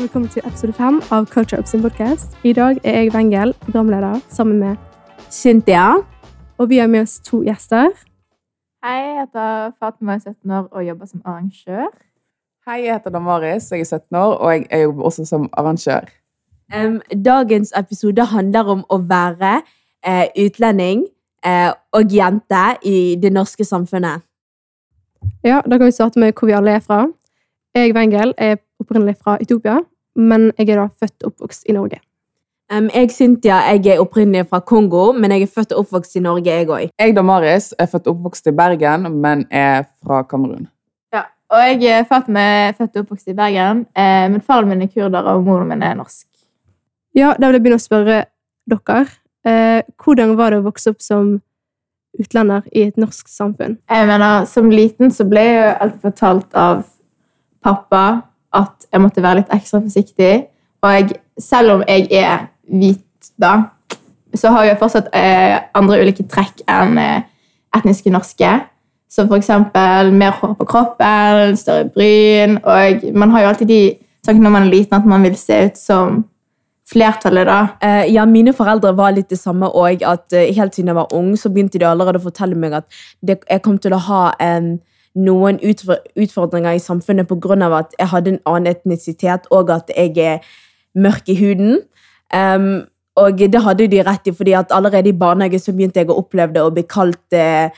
Velkommen til episode fem av Culture Up sin podcast. I dag er jeg Wengel, programleder, sammen med Cynthia. Og vi har med oss to gjester. Hei, jeg heter Fatima, jeg er 17 år og jobber som arrangør. Hei, jeg heter Damaris, jeg er 17 år, og jeg, jeg jobber også som arrangør. Um, dagens episode handler om å være eh, utlending eh, og jente i det norske samfunnet. Ja, Da kan vi starte med hvor vi alle er fra. Jeg, Wengel, er opprinnelig fra Etiopia, men jeg er da født og oppvokst i Norge. Um, jeg, Cynthia, jeg er opprinnelig fra Kongo, men jeg er født og oppvokst i Norge, jeg òg. Jeg, da Maris, er født og oppvokst i Bergen, men er fra Kamerun. Ja, og jeg er født, med, født og oppvokst i Bergen, eh, men faren min er kurder og moren min er norsk. Ja, Da vil jeg begynne å spørre dere. Eh, hvordan var det å vokse opp som utlender i et norsk samfunn? Jeg mener, Som liten så ble jeg jo alltid fortalt av pappa at jeg måtte være litt ekstra forsiktig. Og jeg, selv om jeg er hvit, da, så har jeg fortsatt eh, andre ulike trekk enn eh, etniske norske. Som eksempel mer hår på kroppen, større bryn. Og man har jo alltid de tankene når man er liten, at man vil se ut som flertallet, da. Eh, ja, mine foreldre var litt det samme òg. Eh, helt siden jeg var ung, så begynte de allerede å fortelle meg at jeg kom til å ha em, noen utfordringer i samfunnet pga. at jeg hadde en annen etnisitet, og at jeg er mørk i huden. Um, og det hadde de rett i, fordi at allerede i barnehage så begynte jeg å oppleve å bli kalt eh,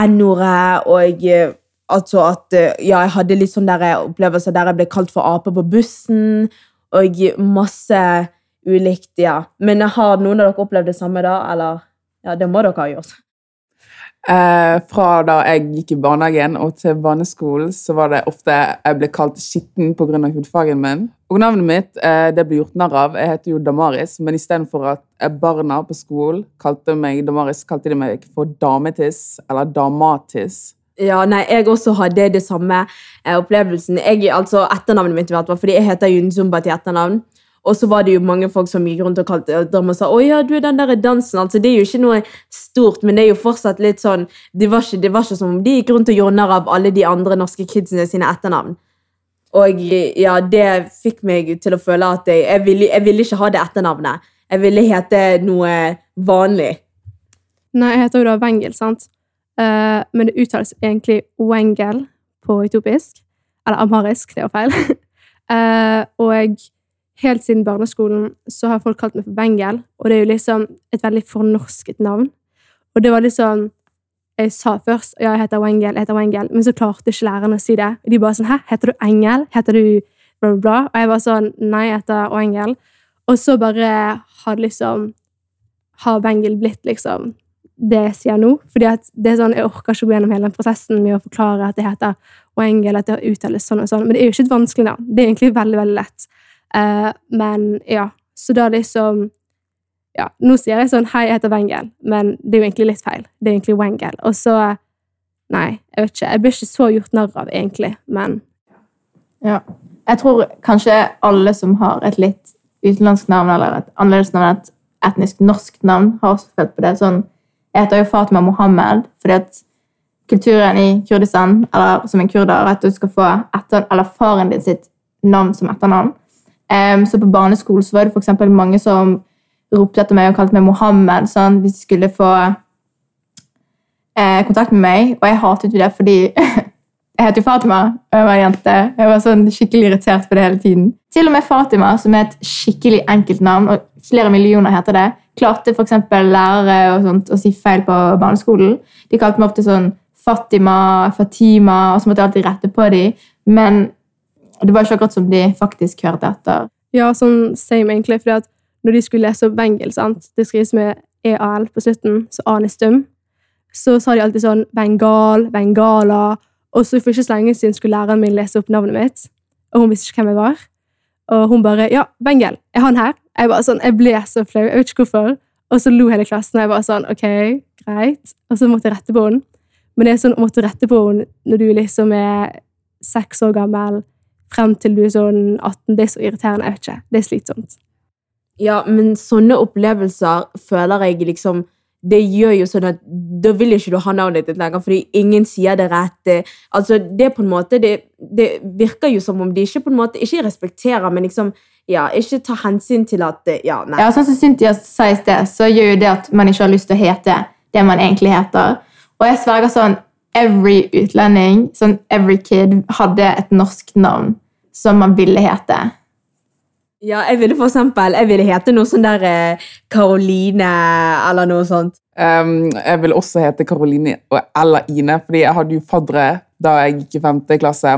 N-ordet, og eh, altså at eh, ja, jeg hadde litt sånn opplevelser der jeg ble kalt for ape på bussen, og masse ulikt, ja. Men har noen av dere opplevd det samme da, eller? Ja, det må dere ha gjort. Eh, fra da jeg gikk i barnehagen og til barneskolen, så var det ofte jeg ble kalt skitten pga. hudfargen min. Og navnet mitt eh, det ble gjort narr av. Jeg heter jo Damaris, men istedenfor at barna på skolen kalte meg Damaris, kalte de meg for Dametiss eller Damatis. Ja, nei, jeg også hadde det samme eh, opplevelsen. Jeg, altså Etternavnet mitt, i hvert fall, fordi jeg heter Junzumba til etternavn. Og så var det jo mange folk som gikk rundt og kalte dem og sa 'Å ja, du er den der dansen'. altså Det er jo ikke noe stort, men det er jo fortsatt litt sånn Det var ikke, det var ikke som om de gikk rundt og gjorde narr av alle de andre norske kidsene sine etternavn. Og ja, det fikk meg til å føle at jeg, jeg, ville, jeg ville ikke ha det etternavnet. Jeg ville hete noe vanlig. Nei, jeg heter jo da Wengel, sant? Uh, men det uttales egentlig Wengel på utopisk. Eller amharisk, det var feil. Uh, og helt siden barneskolen så har folk kalt meg for Wengel, og det er jo liksom et veldig fornorsket navn. Og det var liksom Jeg sa først ja, jeg heter Wengel, jeg heter Wengel, men så klarte ikke læreren å si det. De bare sånn Hæ, heter du Engel? Heter du bla, bla, bla? Og jeg var sånn Nei, jeg heter Wengel. Og så bare hadde liksom Har Wengel blitt liksom det jeg sier nå. Fordi at det er sånn, Jeg orker ikke gå gjennom hele den prosessen med å forklare at det heter Wengel, at det uttales sånn og sånn. Men det er jo ikke et vanskelig navn. Det er egentlig veldig, veldig lett. Eh, men ja, så da liksom Ja, nå sier jeg sånn Hei, jeg heter Wengel, men det er jo egentlig litt feil. Det er egentlig Wengel. Og så Nei, jeg vet ikke. Jeg blir ikke så gjort narr av, egentlig, men Ja. Jeg tror kanskje alle som har et litt utenlandsk navn eller et annerledes navn, et etnisk norsk navn, har også følt på det. Sånn, jeg heter jo Fatima Mohammed fordi at kulturen i Kurdistan, eller som en kurder, at du skal få etter, eller faren din sitt navn som etternavn. Em, så på barneskolen så var det for mange som ropte etter meg og kalte meg Mohammed sånn, hvis de skulle få eh, kontakt med meg. Og jeg hatet jo det fordi jeg heter jo Fatima, og jeg var en jente. Jeg var sånn skikkelig irritert på det hele tiden. Til og med Fatima, som er et skikkelig enkelt navn, og flere millioner heter det, klarte eksempel lærere og sånt, å si feil på barneskolen. De kalte meg ofte sånn Fatima, Fatima, og så måtte jeg alltid rette på dem. Men det var ikke akkurat som de faktisk hørte etter. Ja, sånn same, egentlig. fordi at når de skulle lese opp Wengel, sant? det skrives med EAL på slutten, så A-en er stum, så sa de alltid sånn Bengal, Bengala. Og så for ikke så lenge siden skulle læreren min lese opp navnet mitt, og hun visste ikke hvem jeg var. Og hun bare 'Ja, Bengel, er han her?' Jeg bare sånn, jeg ble så flau. Jeg vet ikke hvorfor. Og så lo hele klassen, og jeg bare sånn 'Ok, greit.' Og så måtte jeg rette på henne. Men det er sånn å måtte rette på henne når du liksom er seks år gammel, frem til du er sånn 18, det er så irriterende. Jeg vet ikke. Det er slitsomt. Ja, men sånne opplevelser føler jeg liksom det gjør jo sånn at da vil ikke du ha navnet ditt lenger, fordi ingen sier det rett. eh, Altså, det på en måte, det, det virker jo som om de ikke på en måte, ikke respekterer, men liksom, ja, ikke tar hensyn til at, ja, nei. Ja, sånn som Cynthia sa i sted, så gjør jo det at man ikke har lyst til å hete det man egentlig heter. Og jeg sverger sånn, every utlending, sånn every kid, hadde et norsk navn som man ville hete. Ja, jeg ville for eksempel, jeg ville hete noe sånn der Karoline eller noe sånt. Um, jeg ville også hete Karoline eller Ine, fordi jeg hadde jo faddere da jeg gikk i femte klasse,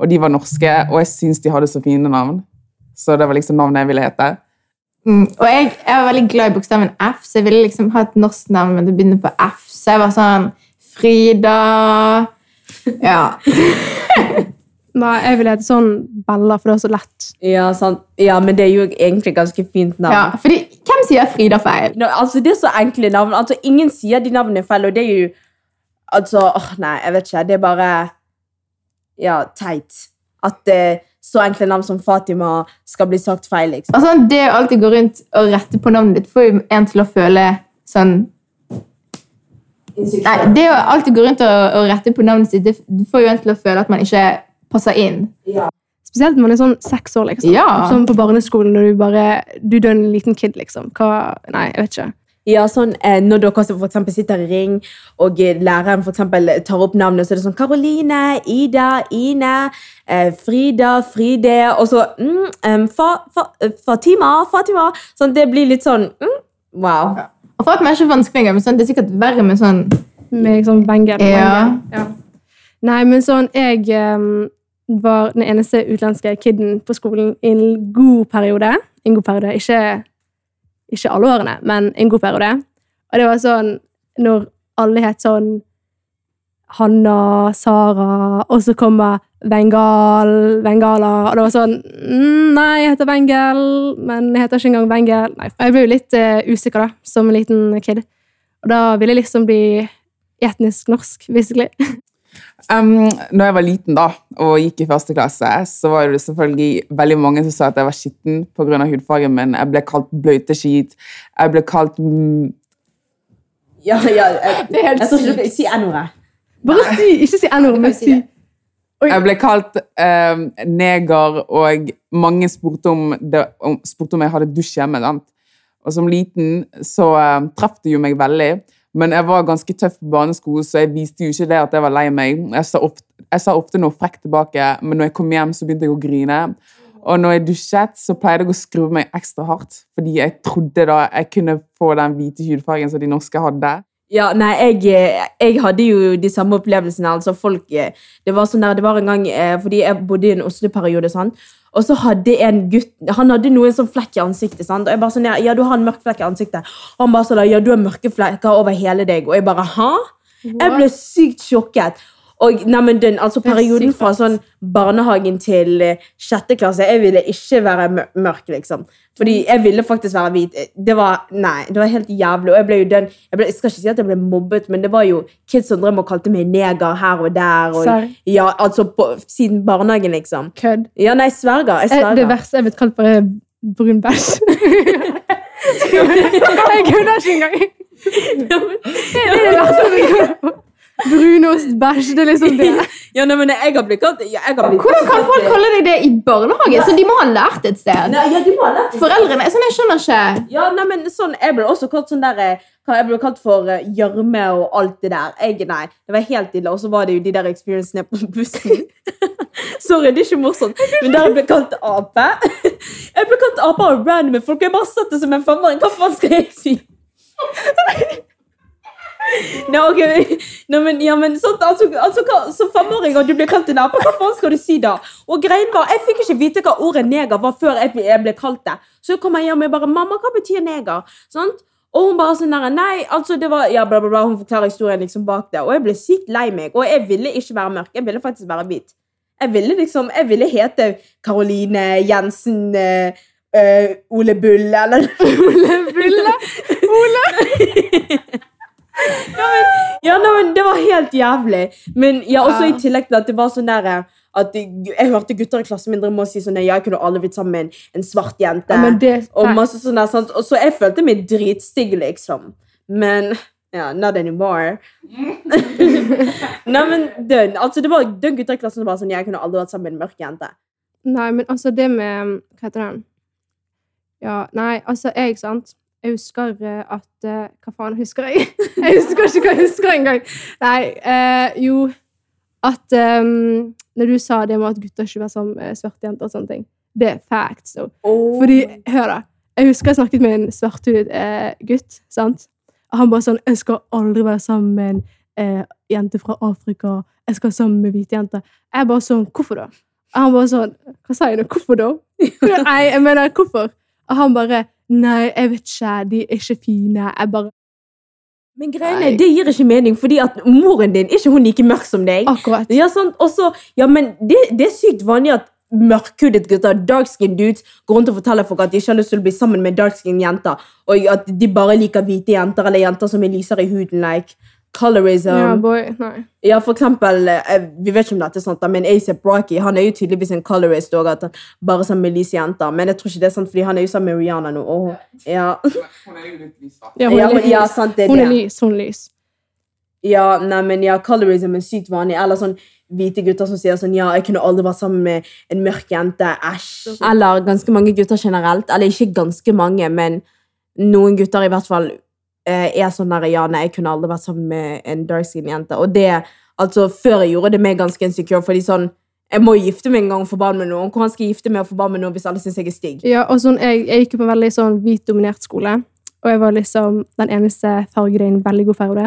og de var norske, og jeg syns de hadde så fine navn. Så det var liksom navnet jeg ville hete. Mm. Og jeg, jeg var veldig glad i bokstaven F, så jeg ville liksom ha et norsk navn, men det begynner på F. Så jeg var sånn Frida Ja. Nei, jeg vil hete sånn Bella, for det er så lett. Ja, sant. ja, men det er jo egentlig ganske fint navn. ja. Fordi hvem sier Frida feil? No, altså, det er så enkle navn. Altså, ingen sier de navnene feil, og det er jo Altså, åh, nei, jeg vet ikke. Det er bare Ja, teit. At eh, så enkle navn som Fatima skal bli sagt feil, liksom. Sånn, det å alltid gå rundt og rette på navnet ditt får jo en til å føle sånn Nei, det å alltid gå rundt og, og rette på navnet sitt, det det får jo en til å føle at man ikke passer inn. Spesielt når man er sånn seks år, liksom. Ja. Sånn på barneskolen, når du bare Du er en liten kid, liksom. Hva Nei, jeg vet ikke. Ja, sånn, eh, Når dere for eksempel sitter i ring, og eh, læreren for eksempel tar opp navnet, så er det sånn Karoline, Ida, Ine, eh, Frida, Fride Og så mm, um, fa, fa, eh, Fatima, Fatima. Sånn, det blir litt sånn mm, Wow. Og Fatima er ikke vanskelig, men sånn, det er sikkert verre med sånn Med liksom bengel. Ja. Ja. Nei, men sånn Jeg um, var den eneste utenlandske kiden på skolen i en god periode. En god periode. Ikke, ikke alle årene, men en god periode. Og det var sånn når alle het sånn Hanna, Sara, og så kommer Vengal, Vengala, og det var sånn mm, Nei, jeg heter Wengel, men jeg heter ikke engang Wengel. Nei, Jeg ble jo litt uh, usikker da, som en liten kid. Og da ville jeg liksom bli etnisk norsk, basically. Um, når jeg var liten da, og gikk i første klasse, så var det selvfølgelig veldig mange som sa at jeg var skitten pga. hudfargen min. Jeg ble kalt bløteskit. Jeg ble kalt mm, Ja, ja, jeg, Det er helt jeg tror ikke sykt. du Si n-ordet. Bare si, ikke si n-ord, men si Jeg ble kalt um, neger, og mange spurte om, det, om, spurte om jeg hadde dusj hjemme. Sant? Og som liten så um, traff det jo meg veldig. Men jeg var ganske tøff på barneskolen, så jeg viste jo ikke det at jeg var lei meg. Jeg sa ofte, jeg sa ofte noe frekt tilbake, men når jeg kom hjem, så begynte jeg å grine. Og når jeg dusjet, så pleide jeg å skru meg ekstra hardt, fordi jeg trodde da jeg kunne få den hvite hudfargen som de norske hadde. Ja, nei, jeg, eh, jeg hadde jo de samme opplevelsene. altså folk, eh, Det var sånn der, det var en gang, eh, fordi jeg bodde i en Oslo-periode, sånn, og så hadde en gutt Han hadde noen sånn flekk i ansiktet. sant? Og jeg bare sånn, ja, du har en mørk flekk i ansiktet. Og han bare sånn, ja, du har mørke flekker over hele deg. Og jeg bare, hæ? Jeg ble sykt sjokket. Og nei, den, altså er Perioden fra sånn barnehagen til eh, sjette klasse Jeg ville ikke være mørk, liksom. Fordi jeg ville faktisk være hvit. Det var nei, det var helt jævlig. Og jeg ble jo den Jeg, ble, jeg skal ikke si at jeg ble mobbet, men det var jo kids som drev og kalte meg neger her og der. Og, ja, altså på, Siden barnehagen, liksom. kødd. Ja, nei, sverger. Jeg Eh, sverger. Det verste jeg vet kalt er brun bæsj. jeg kødder ikke engang. Det er det verste jeg vet kalt Brunost, bæsj, det er liksom det. Ja, nei, men jeg har blitt kalt ja, Hvordan kan folk kalle deg det i barnehagen? Så de må ha lært et sted. Nei, ja, de må ha lært det. Foreldrene sånn, Jeg skjønner ikke. Ja, nei, men sånn, Jeg ble også kalt sånn der eh, Jeg ble kalt for eh, gjørme og alt det der. Jeg, nei, Det var helt ille. Og så var det jo de der experiencene på bussen. Sorry, det er ikke morsomt, men der jeg ble kalt ape. Jeg ble kalt ape av random folk. Jeg bare satt det som en femåring. Hva faen skal jeg si? Nei, ok. Nei, men, ja, men sånt, altså, altså, hva, Som femåring og du blir kalt en ape, hva faen skal du si da? Og greien var, Jeg fikk ikke vite hva ordet neger var før jeg jeg ble kalt det. Så kom jeg hjem og jeg bare 'Mamma, hva betyr neger?' Sant? Og hun bare sånn der, nei, altså det var, ja, bla bla bla, hun forklarer historien liksom bak det. Og jeg ble sykt lei meg. Og jeg ville ikke være mørk, jeg ville faktisk være hvit. Jeg ville liksom, jeg ville hete Karoline Jensen eh, eh, Ole Bulle, eller Ole Bulle. Ole. Ja, nei, men det var helt jævlig. Men ja, også Ja. i tillegg til at det var sånn der eh, at jeg, hørte gutter i klassen min og si sånn at jeg kunne aldri blitt sammen med en, svart jente. Ja, det og masse sånn der, sant? Og så jeg følte meg dritstygg, liksom. Men ja, not anymore. Nei, men den, Altså, det var den gutta i klassen som var sånn Jeg kunne aldri vært sammen med en mørk jente. Nei, men altså, det med Hva heter den? Ja, nei, altså, jeg, sant Jeg husker eh, at eh, Hva faen husker jeg? jeg husker ikke hva jeg husker engang. Nei, eh, jo At um, Når du sa det med at gutter ikke var som med svarte jenter og sånne ting, det er facts. So. Fordi, hør da, jeg husker jeg snakket med en svarthudet eh, gutt, sant? Og han bare sånn, jeg skal aldri være sammen med en eh, jente fra Afrika, jeg skal være sammen med hvite jenter. Jeg bare sånn, hvorfor da? Og han bare sånn, hva sa jeg nå, hvorfor da? nei, jeg mener, hvorfor? Og han bare, nei, jeg vet ikke, de er ikke fine, jeg bare, Men greiene, det gir ikke mening, fordi at moren din ikke hun like mørk som deg. akkurat. Ja, sant? Også, ja, men det, det er sykt vanlig at mørkhudet gutter, dark skin dudes, går rundt og forteller folk at de ikke har lyst til å bli sammen med dark skin jenter, og at de bare liker hvite jenter, eller jenter som er lysere i huden, like colorism. Ja, Ja, boy, nei. Ja, for eksempel, eh, vi vet ikke om dette er sant, men A$AP Rocky, han er jo tydeligvis en colorist, og at han bare sammen med lyse jenter, men jeg tror ikke det er sant, fordi han er jo sammen med Rihanna nå, og ja, Hun er jo litt lys, da. Ja, hun er ja lys. sant, det er Hun er lys, hun er lys. Ja, nei, men ja, colorism er sykt vanlig. Eller sånn hvite gutter som sier sånn Ja, jeg kunne aldri vært sammen med en mørk jente. Æsj. Eller ganske mange gutter generelt. Eller ikke ganske mange, men noen gutter i hvert fall er sånn der Ja, nei, jeg kunne aldri vært sammen med en dark skin jente. Og det, altså, før jeg gjorde det meg ganske insecure, fordi sånn Jeg må gifte meg en gang og få barn med noen. Hvordan skal jeg gifte meg og få barn med noen hvis alle syns jeg er stygg? Ja, og sånn, jeg, jeg gikk jo på en veldig sånn hvit-dominert skole, og jeg var liksom den eneste fargede i en veldig god farge.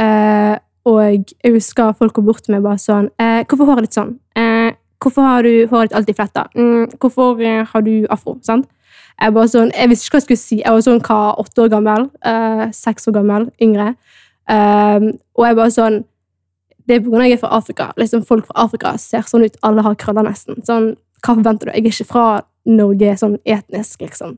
Eh, og jeg husker folk kom bort til meg bare sånn eh, 'Hvorfor håret ditt sånn?' Eh, 'Hvorfor har du håret ditt alltid fletta?' Mm, 'Hvorfor eh, har du afro?' Sant? Jeg bare sånn, jeg visste ikke hva jeg skulle si. Jeg var sånn hva, åtte år gammel, Seks uh, år gammel, yngre. Um, og jeg bare sånn Det er at jeg er fra Afrika. Liksom, folk fra Afrika ser sånn ut. Alle har krøller nesten. Sånn, hva forventer du? Jeg er ikke fra Norge sånn etnisk, liksom.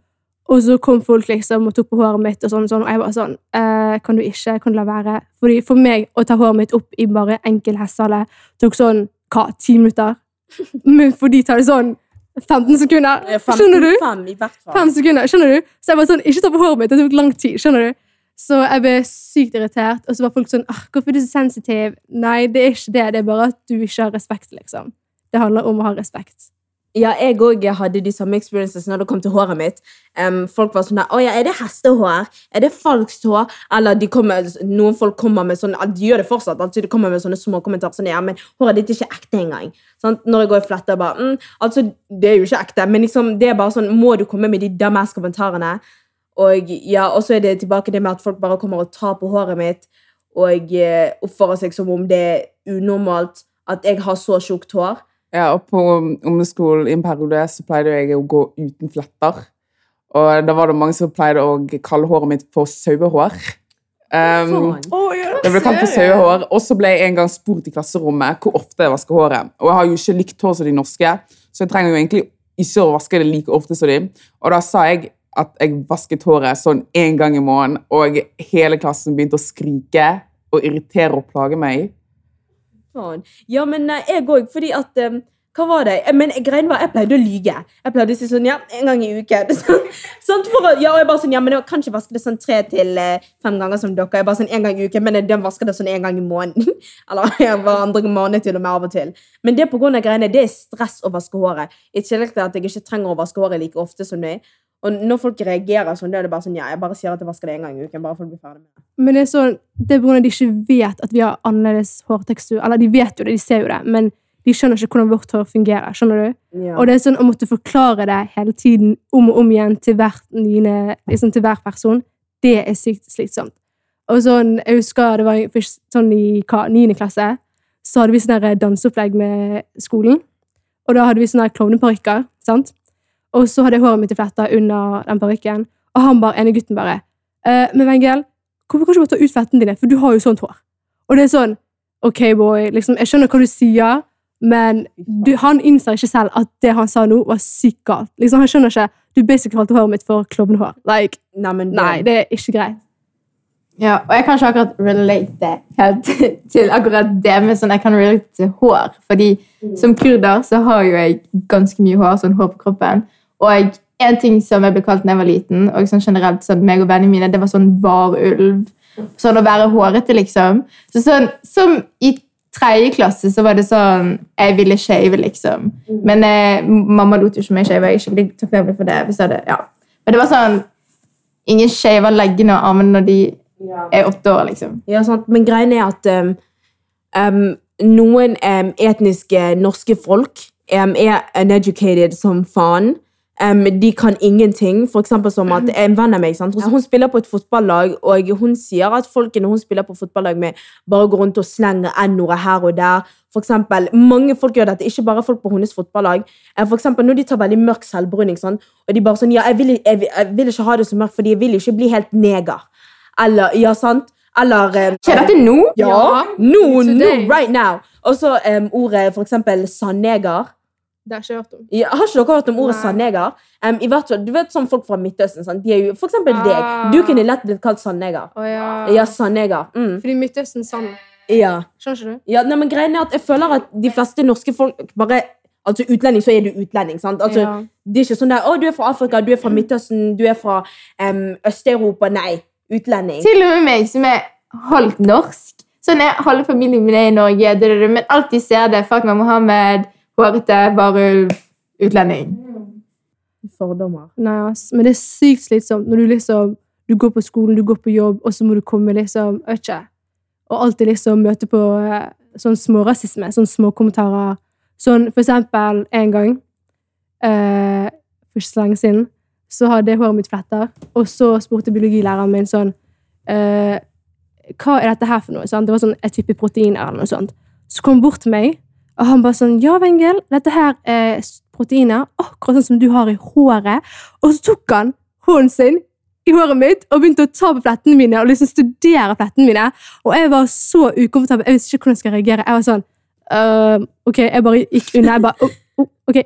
Og så kom folk liksom og tok på håret mitt, og sånn, sånn, og jeg bare sånn eh, Kan du ikke? Kan du la være? Fordi For meg å ta håret mitt opp i bare enkel hestehale tok sånn hva, ti minutter? Men for de tar det sånn 15 sekunder. Skjønner du? Fem, i hvert fall. Sekunder, skjønner du? Så jeg bare sånn, ikke ta på håret mitt, det tok lang tid, skjønner du? Så jeg ble sykt irritert, og så var folk sånn, ah, hvorfor er du så sensitiv? Nei, det er ikke det, det er bare at du ikke har respekt, liksom. Det handler om å ha respekt. Ja, jeg òg hadde de samme experiences når det kom til håret mitt. Um, folk var sånn ja, er det hestehår? Er det falskt hår?' Eller kommer, noen folk kommer med sånne De gjør det fortsatt. Altså, de kommer med sånne små kommentarer sånn 'Ja, men håret ditt er ikke ekte engang.' Sånn, Når jeg går i fletter, bare mm, Altså, det er jo ikke ekte, men liksom, det er bare sånn Må du komme med de dumbass kommentarene? Og ja, og så er det tilbake det med at folk bare kommer og tar på håret mitt og eh, oppfører seg som om det er unormalt at jeg har så tjukt hår. Ja, og på ungdomsskolen i en periode så pleide jeg å gå uten fletter. Og da var det mange som pleide å kalle håret mitt for sauehår. Um, Faen. det ble kalt for sauehår. Og så ble jeg en gang spurt i klasserommet hvor ofte jeg vasker håret. Og jeg har jo ikke likt hår som de norske, så jeg trenger jo egentlig ikke å vaske det like ofte som de. Og da sa jeg at jeg vasket håret sånn én gang i måneden, og hele klassen begynte å skrike og irritere og plage meg. Faen. Ja, men eh, jeg òg, fordi at um, Hva var det? Eh, Men greien var, Jeg pleide å lyge. Jeg pleide å si sånn Ja, en gang i uken. sånn, for, å- ja, og jeg bare sånn, ja, men jeg kan ikke vaske det sånn tre til fem ganger som dere. Jeg bare sånn en gang i uken, Men jeg vasker det sånn en gang i måneden. Eller jeg var andre måned til og med av og til. Men det på grunn av greiene, det er stress å vaske håret. I tillegg til at jeg ikke trenger å vaske håret like ofte som det. Og når folk reagerer sånn, da er det bare sånn Ja, jeg bare sier at jeg vasker det en gang i uken. bare for å bli ferdig med det. Men det er sånn, det er at de ikke vet at vi har annerledes hårtekstur. Eller de vet jo det, de ser jo det, men de skjønner ikke hvordan vårt hår fungerer. skjønner du? Ja. Og det er sånn å måtte forklare det hele tiden om og om igjen til, hvert nye, liksom til hver person, det er sykt slitsomt. Og sånn, jeg husker det var først sånn i hva, 9. klasse, så hadde vi sånn danseopplegg med skolen. Og da hadde vi sånne klovneparykker, sant? Og så hadde jeg håret mitt i fletta under den parykken, og han bare, ene gutten bare eh, Men Wengel, hvorfor kan du ikke bare ta ut fettene dine, for du har jo sånt hår. Og det er sånn, ok boy, liksom, jeg skjønner hva du sier, men du, han innser ikke selv at det han sa nå, var sykt galt. Liksom, han skjønner ikke Du basically kalte håret mitt for klovnehår. Like, Nei, det- nei, det er ikke greit. Ja, og jeg kan ikke akkurat relate helt til- akkurat det, men sånn, jeg kan relate til hår. Fordi som kurder så har jo jeg ganske mye hår, sånn hår på kroppen. Og en ting som jeg ble kalt da jeg var liten, og sånn generelt sånn, meg og vennene mine, det var sånn varulv. Sånn å være hårete, liksom. Så sånn, som i tredje klasse så var det sånn Jeg ville shave, liksom. Men eh, mamma lot jo ikke meg shave. Jeg er skikkelig takknemlig for det. Hvis jeg hadde, ja. Men det var sånn Ingen shaver leggene og armene når de er åtte år, liksom. Ja, sant. Men greien er at um, um, noen um, etniske norske folk er uneducated som faen. Um, de kan ingenting. For eksempel som at En venn av meg sant? Hun, spiller på et fotballag, og hun sier at folkene hun spiller på fotballag med, bare går rundt og slenger n-ordet her og der. For eksempel, mange folk gjør dette, ikke bare folk på hennes fotballag. Eh, For eksempel, når de tar veldig mørk selvbruning, sånn, og de bare sånn Ja, jeg vil, jeg, jeg vil ikke ha det så mørkt, fordi jeg vil ikke bli helt neger. Eller Ja, sant? Eller eh, Skjer dette nå? Ja, nå, nå, today. right now. Og så um, ordet for eksempel sandneger. Det har ikke hørt om. Ja, har ikke dere hørt om ordet sandneger? Um, i hvert fall, du vet sånn folk fra Midtøsten, sånn, De er jo, for eksempel Ah. deg. Du kunne lett blitt kalt sandneger. Oh, ja. Ja, sandneger. Mm. Fordi Midtøsten sand. Ja. Skjønner ikke du? ja, nei, men greien er at jeg føler at de fleste norske folk bare Altså utlending, så er du utlending. sant? Altså, ja. Det er ikke sånn der, å, du er fra Afrika, du er fra Midtøsten, du er fra um, Øst-Europa. Nei, utlending. Til og med meg, som er halvt norsk. Sånn er Halve familien min er i Norge, men alt de ser det. Fatma Mohammed, hårete, varulv, utlending. Fordommer. Nei, ass. Men det er sykt slitsomt når du liksom Du går på skolen, du går på jobb, og så må du komme liksom ikke, Og alltid liksom møte på eh, sånn smårasisme, sånn småkommentarer. Sånn for eksempel en gang eh, For ikke så lenge siden så hadde jeg håret mitt fletter, og så spurte biologilæreren min sånn eh, Hva er dette her for noe? Sånn, Det var sånn et type proteiner eller noe sånt. Så kom bort til meg, og han bare sånn Ja, Wengel, dette her er proteiner, akkurat sånn som du har i håret. Og så tok han hånden sin i håret mitt og begynte å ta på flettene mine og liksom studere flettene mine. Og jeg var så ukomfortabel. Jeg visste ikke hvordan jeg skulle reagere. Jeg var sånn uh, Ok, jeg bare gikk unna. Jeg bare oh, oh, Ok,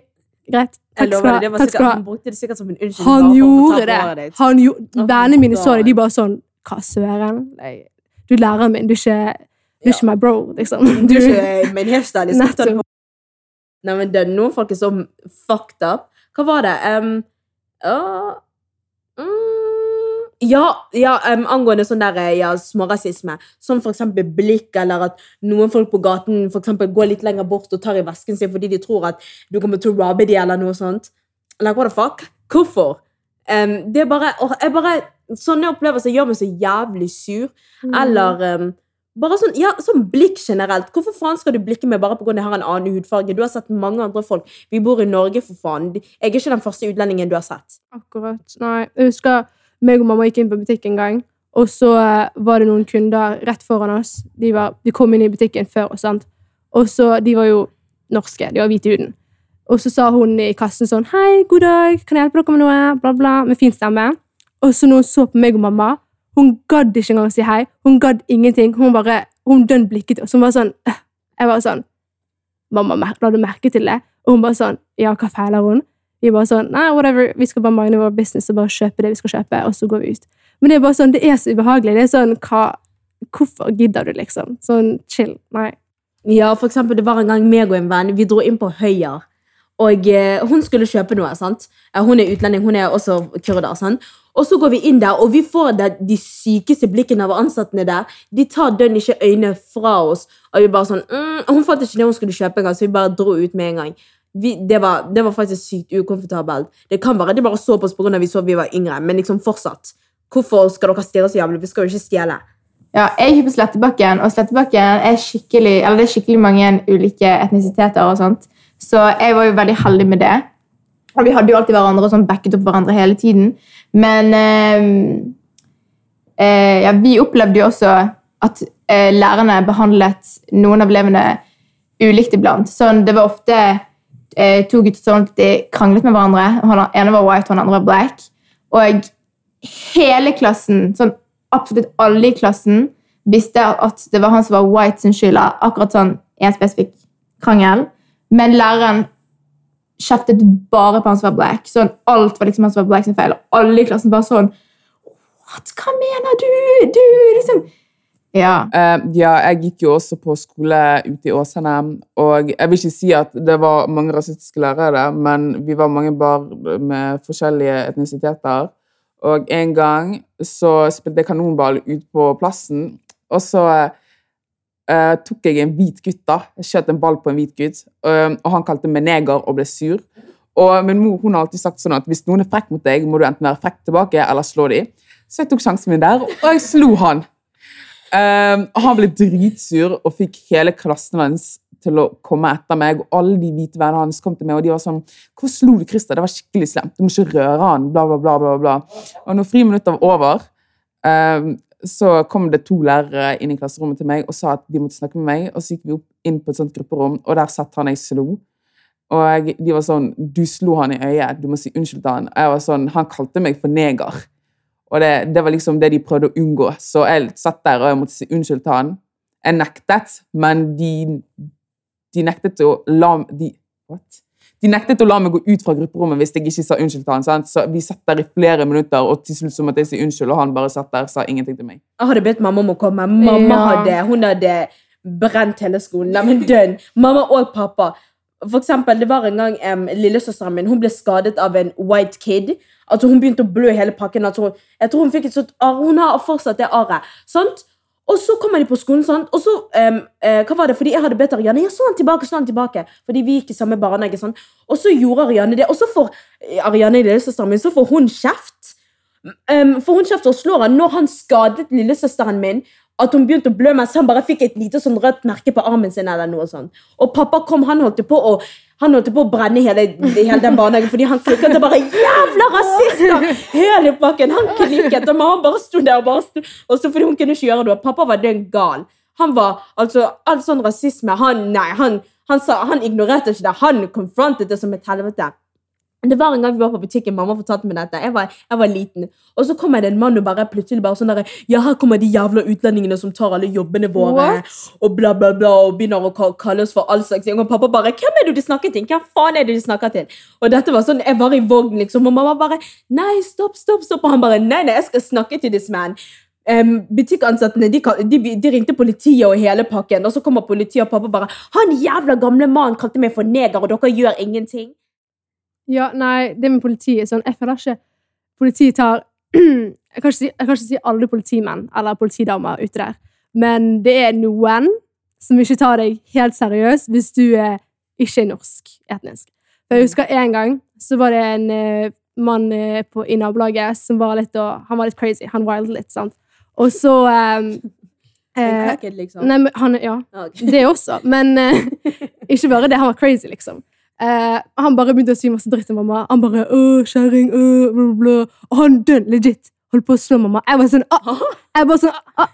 greit. Takk skal du ha. han brukte det sikkert som en unnskyldning. Han gjorde det. Han gjorde, Vennene mine så det. De bare sånn Hva søren? Du er læreren min. Du er ikke, du er ikke my bro, liksom. Du er ikke min hairstyle. Nei, men det er noen folk er så fucked up. Hva var det? Um, uh, mm, ja, ja um, angående sånn der, eh, ja, smårasisme. Som for eksempel blikk, eller at noen folk på gaten for eksempel, går litt lenger bort og tar i vesken sin fordi de tror at du kommer til å robbe dem, eller noe sånt. Like, what the fuck? Hvorfor? Um, det er bare, åh, jeg bare Sånne opplevelser gjør meg så jævlig sur. Mm. Eller um, bare sånn, ja, sånn blikk generelt. Hvorfor faen skal du blikke meg bare pga. jeg har en annen hudfarge? Du har sett mange andre folk. Vi bor i Norge, for faen. Jeg er ikke den første utlendingen du har sett. Akkurat. Nei, jeg husker meg og mamma gikk inn på butikk en gang, og så eh, var det noen kunder rett foran oss. De, var, de kom inn i butikken før oss, sant. Og så, De var jo norske, de var hvite i huden. Og så sa hun i kassen sånn 'Hei, god dag, kan jeg hjelpe dere med noe?' Bla, bla, med fin stemme. Og så hun så på meg og mamma, hun gadd ikke engang å si hei. Hun gadd ingenting. Hun bare, hun dønn blikket oss. Hun var sånn. Jeg var sånn 'Mamma, la du merke til det?' Og hun bare sånn 'Ja, hva feiler hun?' Vi bare sånn, nei, whatever, vi skal bare mine vår business og bare kjøpe det vi skal kjøpe, og så går vi ut. Men det er bare sånn, det er så ubehagelig. Det er sånn, hva, hvorfor gidder du, liksom? Sånn, chill. Nei. Ja, for eksempel, Det var en gang meg og en venn vi dro inn på Høyer. Og eh, Hun skulle kjøpe noe. sant? Hun er utlending, hun er også kurder. sant? Og så går vi inn der, og vi får det, de sykeste blikkene av ansatte der. De tar dønn ikke øynene fra oss. Og vi bare sånn, mm, Hun fant ikke det hun skulle kjøpe engang, så vi bare dro ut med en gang. Vi, det, var, det var faktisk sykt ukomfortabelt. Det kan være de bare så på oss pga. vi så vi var yngre, men liksom fortsatt. Hvorfor skal dere stirre så jævlig? Vi skal jo ikke stjele. Ja, jeg gikk på Slettebakken, og Slettebakken er skikkelig, eller det er skikkelig mange ulike etnisiteter. og sånt. Så jeg var jo veldig heldig med det. Og vi hadde jo alltid hverandre og sånn backet opp hverandre hele tiden. Men eh, eh, ja, vi opplevde jo også at eh, lærerne behandlet noen av elevene ulikt iblant. Sånn, det var ofte eh, to gutter som kranglet med hverandre. Han ene var white, og den andre var black. Og hele klassen, sånn absolutt alle i klassen, visste at det var han som var white sin skyld akkurat sånn en spesifikk krangel. Men læreren kjeftet bare på han som var black. Sånn, alt var liksom han som var black sin feil. Og alle i klassen bare sånn What? Hva mener du? Du liksom Ja. Uh, ja, jeg gikk jo også på skole ute i Åsane, og jeg vil ikke si at det var mange rasistiske lærere der, men vi var mange barn med forskjellige etnisiteter. Og en gang så spilte jeg kanonball ut på plassen, og så eh, tok jeg en hvit gutt da. Jeg skjøt en ball på en hvit gutt, uh, og han kalte meg neger og ble sur. Og min mor hun har alltid sagt sånn at hvis noen er frekk mot deg, må du enten være frekk tilbake eller slå dem. Så jeg tok sjansen min der, og jeg slo han. Uh, han ble dritsur og fikk hele klassen hans til å komme etter meg. Og alle de hvite vennene hans kom til meg, og de var sånn 'Hvorfor slo du Christer? Det var skikkelig slemt. Du må ikke røre han.' Bla, bla, bla. bla, bla. Og når friminuttet var over, um, så kom det to lærere inn i klasserommet til meg og sa at de måtte snakke med meg. Og så gikk vi opp inn på et sånt grupperom, og der satt han jeg slo. Og de var sånn 'Du slo han i øyet. Du må si unnskyld til han.' Og jeg var sånn, Han kalte meg for neger. Og det, det var liksom det de prøvde å unngå. Så jeg satt der og jeg måtte si unnskyld til han. Jeg nektet, men de, de nektet å la de, what? De nektet å la meg gå ut fra grupperommet hvis jeg ikke sa unnskyld til han. Sant? Så vi satt der i flere minutter, og til slutt så måtte jeg si unnskyld, og han bare satt der og sa ingenting til meg. Jeg hadde bedt mamma om å komme. Mamma Ja. hadde, hun hadde brent hele skolen. Nei, men dønn. Mamma og pappa. For eksempel, det var en gang um, lillesøsteren min hun ble skadet av en white kid. Altså Hun begynte å blø i hele pakken. Altså, hun- jeg tror Hun fikk et sånt arr. Hun har fortsatt det arret. sant? Og så kommer de på skolen, sant? og så um, uh, Hva var det? Fordi jeg hadde bedt Ariane ja, sånn tilbake, sånn tilbake. Fordi vi gikk i samme barnehage. sant? Og så gjorde Ariane det. Og så får eh, Ariane lillesøsteren min så får hun kjeft. Um, for hun kjefter og slår han når han skadet lillesøsteren min. At hun begynte å blø mens han bare fikk et lite sånn rødt merke på armen sin. eller noe sånt. Og pappa kom, han holdt på å han holdt på å brenne hele, hele den barnehagen fordi han klikket og bare 'Jævla rasister!' Hele pakken. Han klikket, og mamma bare sto der og bare sto, også fordi hun kunne ikke gjøre noe. Pappa var dønn gal. Han var, altså, All sånn rasisme han, Nei, han, han, sa, han ignorerte ikke det. Han konfrontet det som et helvete. Det var en gang vi var på butikken, mamma fortalte meg dette. Jeg var, jeg var liten. Og så kommer det en mann og bare plutselig bare sånn der, Ja, her kommer de jævla utlendingene som tar alle jobbene våre. What? Og bla, bla, bla, og begynner å kalle oss for all slags ting. Og pappa bare Hvem er det du snakker til? Hvem faen er det du snakker til? Og dette var sånn, Jeg var i vogn, liksom, og mamma bare Nei, stopp, stopp, stopp. Og han bare Nei, nei, jeg skal snakke til this man. Um, butikkansattene de, de, de ringte politiet og hele pakken, og så kommer politiet, og pappa bare 'Han jævla gamle mannen kalte meg for neger, og dere gjør ingenting'. Ja, nei, det med politiet sånn, Jeg føler ikke politiet tar jeg kan, si, jeg kan ikke si alle politimenn eller politidamer ute der, men det er noen som ikke tar deg helt seriøst hvis du er ikke er norsk etnisk. For jeg husker En gang så var det en uh, mann uh, på, i nabolaget som var litt, uh, han var litt crazy. Han wilde litt, sant. Og så um, eh, Crackhead, liksom. Nei, men han, ja, Okay. det også. Men eh, ikke bare det. Han var crazy, liksom. Eh, han bare begynte å si masse dritt til mamma. Han bare 'Å, kjerring', øh, bla, bla. Og han dønn legit holdt på å slå mamma. Jeg var sånn ah, Jeg bare sånn ah, ah.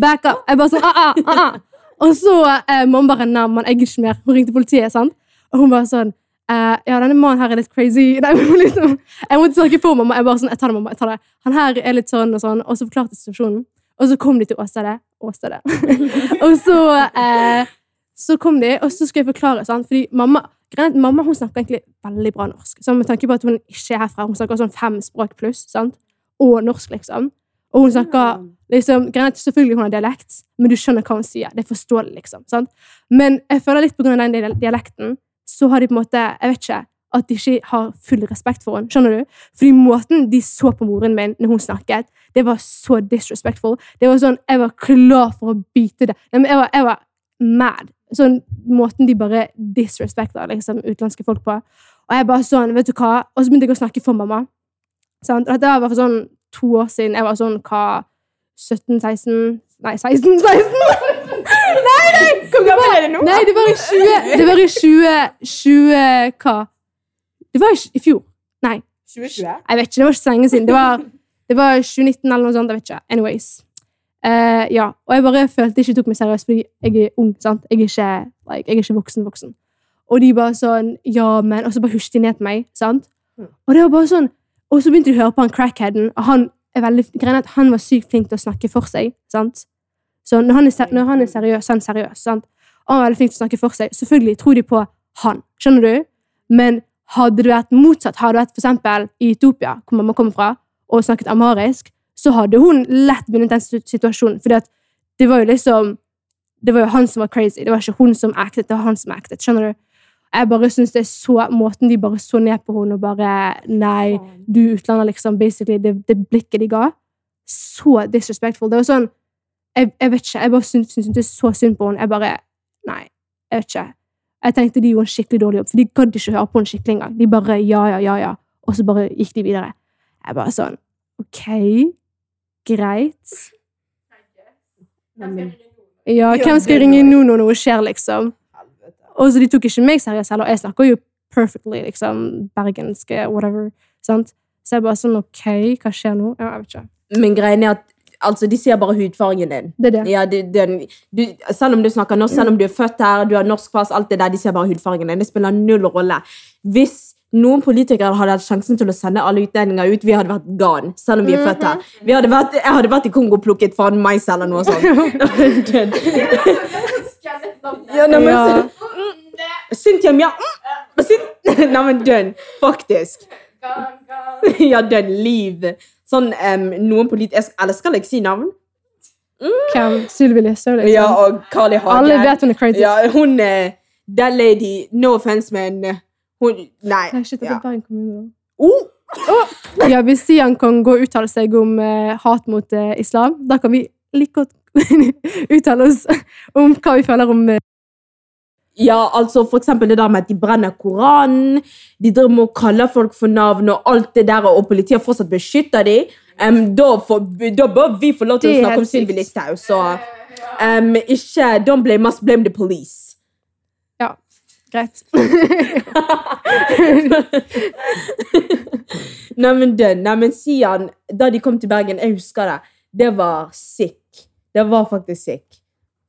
Back up. Jeg bare sånn ah, ah, ah, ah. Og så eh, mamma bare 'Nei, man, jeg er ikke mer'. Hun ringte politiet, sant? Og hun bare sånn eh, 'Ja, denne mannen her er litt crazy'. Nei, liksom, jeg måtte snakke for mamma. Jeg bare sånn, jeg tar det, mamma. jeg tar det. Han her er litt sånn og sånn. Og så forklarte situasjonen. Og så kom de til åstedet. Åstedet. og så eh, så kom de, og så skulle jeg forklare. Sant? Fordi mamma, greien er mamma hun snakker egentlig veldig bra norsk. Så med tanke på at hun ikke er herfra. Hun snakker sånn fem språk pluss. sant? Og norsk, liksom. Og hun snakker liksom, greit, Selvfølgelig hun har dialekt, men du skjønner hva hun sier. Det er forståelig, liksom. sant? Men jeg føler litt på grunn av den dialekten, så har de på en måte Jeg vet ikke at de ikke har full respekt for henne. Skjønner du? Fordi måten de så på moren min når hun snakket, det var så disrespectful. Det var sånn, Jeg var klar for å bite det. Jeg var, jeg var mad. Sånn måten de bare disrespekter liksom, utenlandske folk på. Og jeg bare sånn, vet du hva? Og så begynte jeg å snakke for mamma. Sant? Og dette var for sånn to år siden. Jeg var sånn hva 17-16 Nei, 16? 16? nei, nei! Hvor gammel er det nå? Nei, det var i 20 Det var i 20 20 Hva? Det var i, i fjor. Nei, 2020? jeg vet ikke. Det var ikke så lenge siden. Det var, det var 2019 eller noe sånt. Jeg vet ikke. Anyways. Eh, ja. Og jeg bare følte ikke tok meg seriøst fordi jeg er ung. sant? Jeg er ikke, like, jeg er ikke voksen voksen. Og de bare sånn Ja, men Og så bare husket de ned til meg. sant? Og det var bare sånn Og så begynte de å høre på han crackheaden. Og han er veldig, greien at han var sykt flink til å snakke for seg. sant? Så når han er, når han er seriøs, så er han seriøs. sant? Og han er veldig flink til å snakke for seg. Selvfølgelig tror de på han. Skjønner du? Men hadde det vært motsatt, hadde det vært eksempel i Etiopia, hvor mamma kommer fra, og snakket amharisk, så hadde hun lett vunnet den situasjonen. For det var jo liksom Det var jo han som var crazy. Det var ikke hun som acted, det var han som acted. Skjønner du? Jeg bare synes det er så Måten de bare så ned på henne og bare Nei, du utlander, liksom. Basically, det, det blikket de ga. Så disrespectful. Det var sånn Jeg, jeg vet ikke. Jeg bare syntes så synd på henne. Jeg bare Nei, jeg vet ikke. Jeg tenkte de gjorde en skikkelig dårlig jobb, for de gadd ikke høre på henne skikkelig engang. De bare ja, ja, ja, ja. Og så bare gikk de videre. Jeg bare sånn OK, greit. Ja, hvem skal ringe nå når noe skjer, liksom? Og så De tok ikke meg seriøst heller. Jeg snakker jo perfectly, liksom, bergenske, whatever. sant? Så jeg bare sånn OK, hva skjer nå? Ja, jeg vet ikke. Men greien er at altså, de ser bare hudfargen din. Det er det. Ja, det, det du, selv om du snakker norsk, selv om du er født her, du har norsk pass, alt det der, de ser bare hudfargen din. Det spiller null rolle. Hvis noen politikere hadde hatt sjansen til å sende alle utlendinger ut, vi hadde vært gone, selv om vi er født her. Vi hadde vært, jeg hadde vært i Kongo og plukket faen mais eller noe sånt. ja, nei, men, Ja. Cynthia Mia mm, Nei, men dønn. Faktisk. ja, dønn. Liv. Sånn um, noen politikere Eller skal jeg si navn? Hvem? Sylvi Listhaug, liksom. Ja, og Carl I. Hagen. Alle vet hun er crazy. Ja, hun er That lady, no offense, men eh, hun Nei. Nei, shit, Ja. Bergen kommune, da. Oh, Ja, Hvis Sian kan gå og uttale seg om eh, hat mot eh, islam, da kan vi like godt uttale oss om hva vi føler om eh, ja, altså for eksempel det der med at de brenner Koranen, de driver med å kalle folk for navn og alt det der, og politiet fortsatt beskytter dem. Um, da, for, da bør vi få lov til å snakke om Sylvi. Listhaug, så um, ikke Don't blame us, blame the police. Greit. Nei, men dønn. Nei, Sian, da de kom til Bergen, jeg husker det, det var sick. Det var faktisk sick.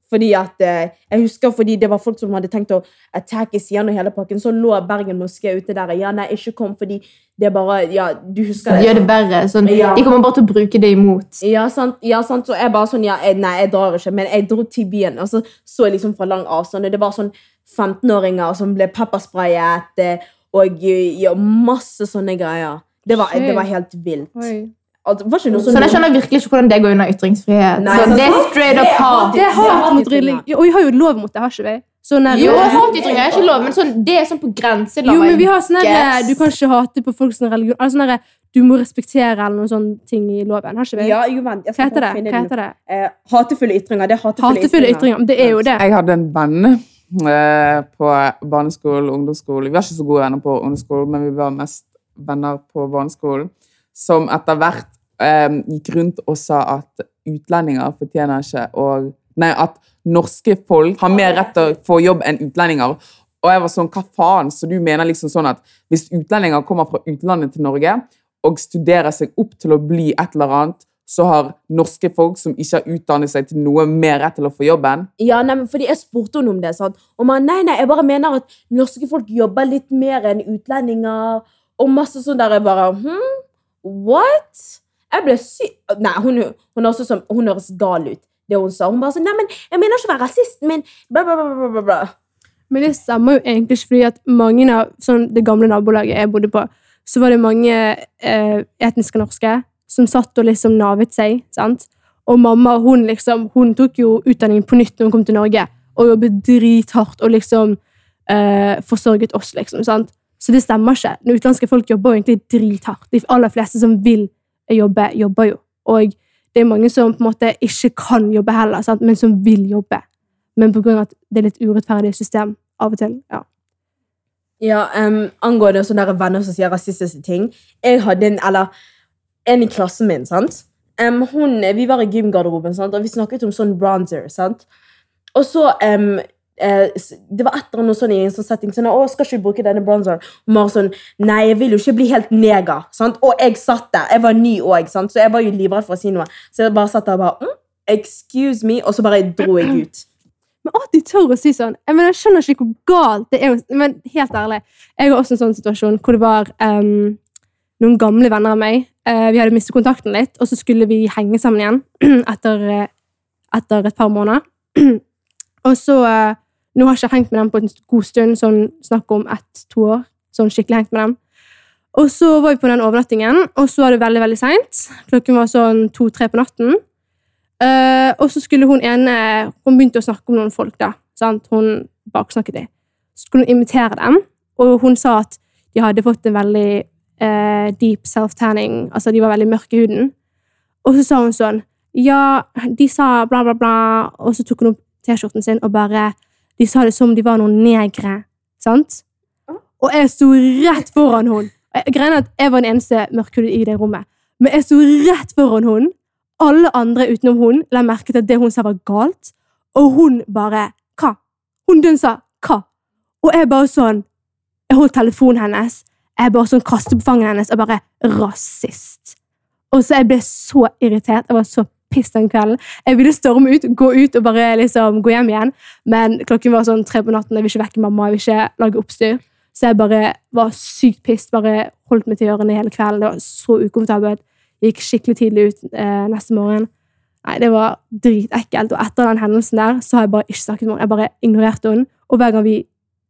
Fordi at, eh, jeg husker fordi det var folk som hadde tenkt å attacke Sian og hele pakken, så lå Bergen moské ute der. Ja, nei, ikke kom, fordi det bare, ja, du husker De det. gjør det verre. Sånn, Ja. De kommer bare til å bruke det imot. Ja, sant, ja, sant, så jeg bare sånn, ja, nei, jeg drar ikke, men jeg dro til byen, og så så jeg liksom fra lang avstand, og det var sånn 15-åringer som ble peppersprayet, eh, og eh, ja, masse sånne greier. Det var, det var helt vilt. Oi. Altså, var ikke noe Så jeg skjønner virkelig ikke hvordan det går under ytringsfrihet. Nei, så det er straight up hat. Det er hat mot religion. Og vi har jo lov mot det, har ikke vi? Sånn der- Jo, hatytringer er ikke lov, men sånn, det er sånn på grenseland. Jo, men vi har sånn Yes. Du kan ikke hate på folks religion. Altså sånn Du må respektere eller noen sånne ting i loven. Har ikke vi? Ja, jo, vent. Jeg Hva heter det? Hva heter det? Eh, hatefulle ytringer. Det er hatefulle, Hatefulle ytringer. men Det er jo det. Jeg hadde en venn på barneskolen ungdomsskolen. Vi var ikke så gode venner på ungdomsskolen, men vi var mest venner på barneskolen. Som etter hvert eh, gikk rundt og sa at utlendinger fortjener ikke å Nei, at norske folk har mer rett til å få jobb enn utlendinger. Og jeg var sånn, hva faen? Så du mener liksom sånn at hvis utlendinger kommer fra utlandet til Norge og studerer seg opp til å bli et eller annet, så har norske folk som ikke har utdannet seg til noe, mer rett til å få jobben? Ja, nei, men fordi Jeg spurte henne om det. sant? Og man, nei, nei, jeg bare mener at norske folk jobber litt mer enn utlendinger. Og masse sånn der jeg bare hm? What? Jeg ble syk Nei, hun, hun, er også sånn, hun høres gal ut, det hun sa. Hun bare sånn Nei, men jeg mener ikke å være rasist, men bla, bla, bla, bla, bla. Men det stemmer jo egentlig ikke, fordi at mange av sånn, det gamle nabolaget jeg bodde på, så var det mange eh, etniske norske som satt og liksom navet seg. sant? Og mamma hun liksom, hun tok jo utdanningen på nytt når hun kom til Norge, og jobbet drithardt og liksom eh, forsørget oss, liksom. sant? Så det stemmer ikke. Når utenlandske folk jobber jo egentlig drithardt. De aller fleste som vil jobbe, jobber jo. Og det er mange som på en måte ikke kan jobbe heller, sant? men som vil jobbe. Men på grunn av at det er litt urettferdig system av og til. ja. Ja, um, angående sånne venner som sier rasistiske ting. Jeg hadde en, eller en i klassen min, sant? Um, hun, vi var i gymgarderoben, sant? og vi snakket om sånn bronzer, sant? Og så, um, eh, det var etter noe sånn i en sånn setting, sånn, å, skal ikke bruke denne bronzeren? Hun var sånn, nei, jeg vil jo ikke bli helt neger, sant? Og jeg satt der, jeg var ny sant? Så jeg var jo livredd for å si noe. Så jeg bare satt der og bare, mm, excuse me, og så bare dro jeg ut. Men at de tør å si sånn Jeg, mener, jeg skjønner ikke hvor galt det er. Men helt ærlig, jeg har også en sånn situasjon hvor det var um, noen gamle venner av meg. Eh, vi hadde mistet kontakten litt, og så skulle vi henge sammen igjen etter, eh, etter et par måneder. og så eh, Nå har jeg ikke hengt med dem på en god stund, sånn snakk om ett-to år. Sånn skikkelig hengt med dem. Og så var vi på den overnattingen, og så var det veldig veldig seint. Klokken var sånn to-tre på natten. Og så skulle hun ene Hun begynte å snakke om noen folk, da. Sant? Hun baksnakket dem. Så skulle hun invitere dem, og hun sa at de hadde fått en veldig eh, deep self-tanning. Altså, de var veldig mørke i huden. Og så sa hun sånn Ja, de sa bla, bla, bla, og så tok hun opp T-skjorten sin og bare De sa det som de var noen negre. Sant? Og jeg sto rett foran hun. Greia at jeg var den eneste mørkhudet i det rommet. Men jeg sto rett foran hun. Alle andre utenom hun la merke til at det hun sa, var galt. Og hun bare Hva? Hun dønsa hva? Og jeg bare sånn Jeg holdt telefonen hennes. Jeg bare sånn kastet på fanget hennes og bare Rasist. Og så jeg ble så irritert. Jeg var så piss den kvelden. Jeg ville storme ut, gå ut og bare liksom gå hjem igjen. Men klokken var sånn tre på natten, jeg vil ikke vekke mamma, jeg vil ikke lage oppstyr. Så jeg bare var sykt pissed, bare holdt meg til ørene hele kvelden. Det var så ukomfortabelt. Gikk skikkelig tidlig ut eh, neste morgen. Nei, Det var dritekkelt. Og etter den hendelsen der så har jeg bare ikke snakket med henne. Jeg bare ignorerte henne. Og hver gang vi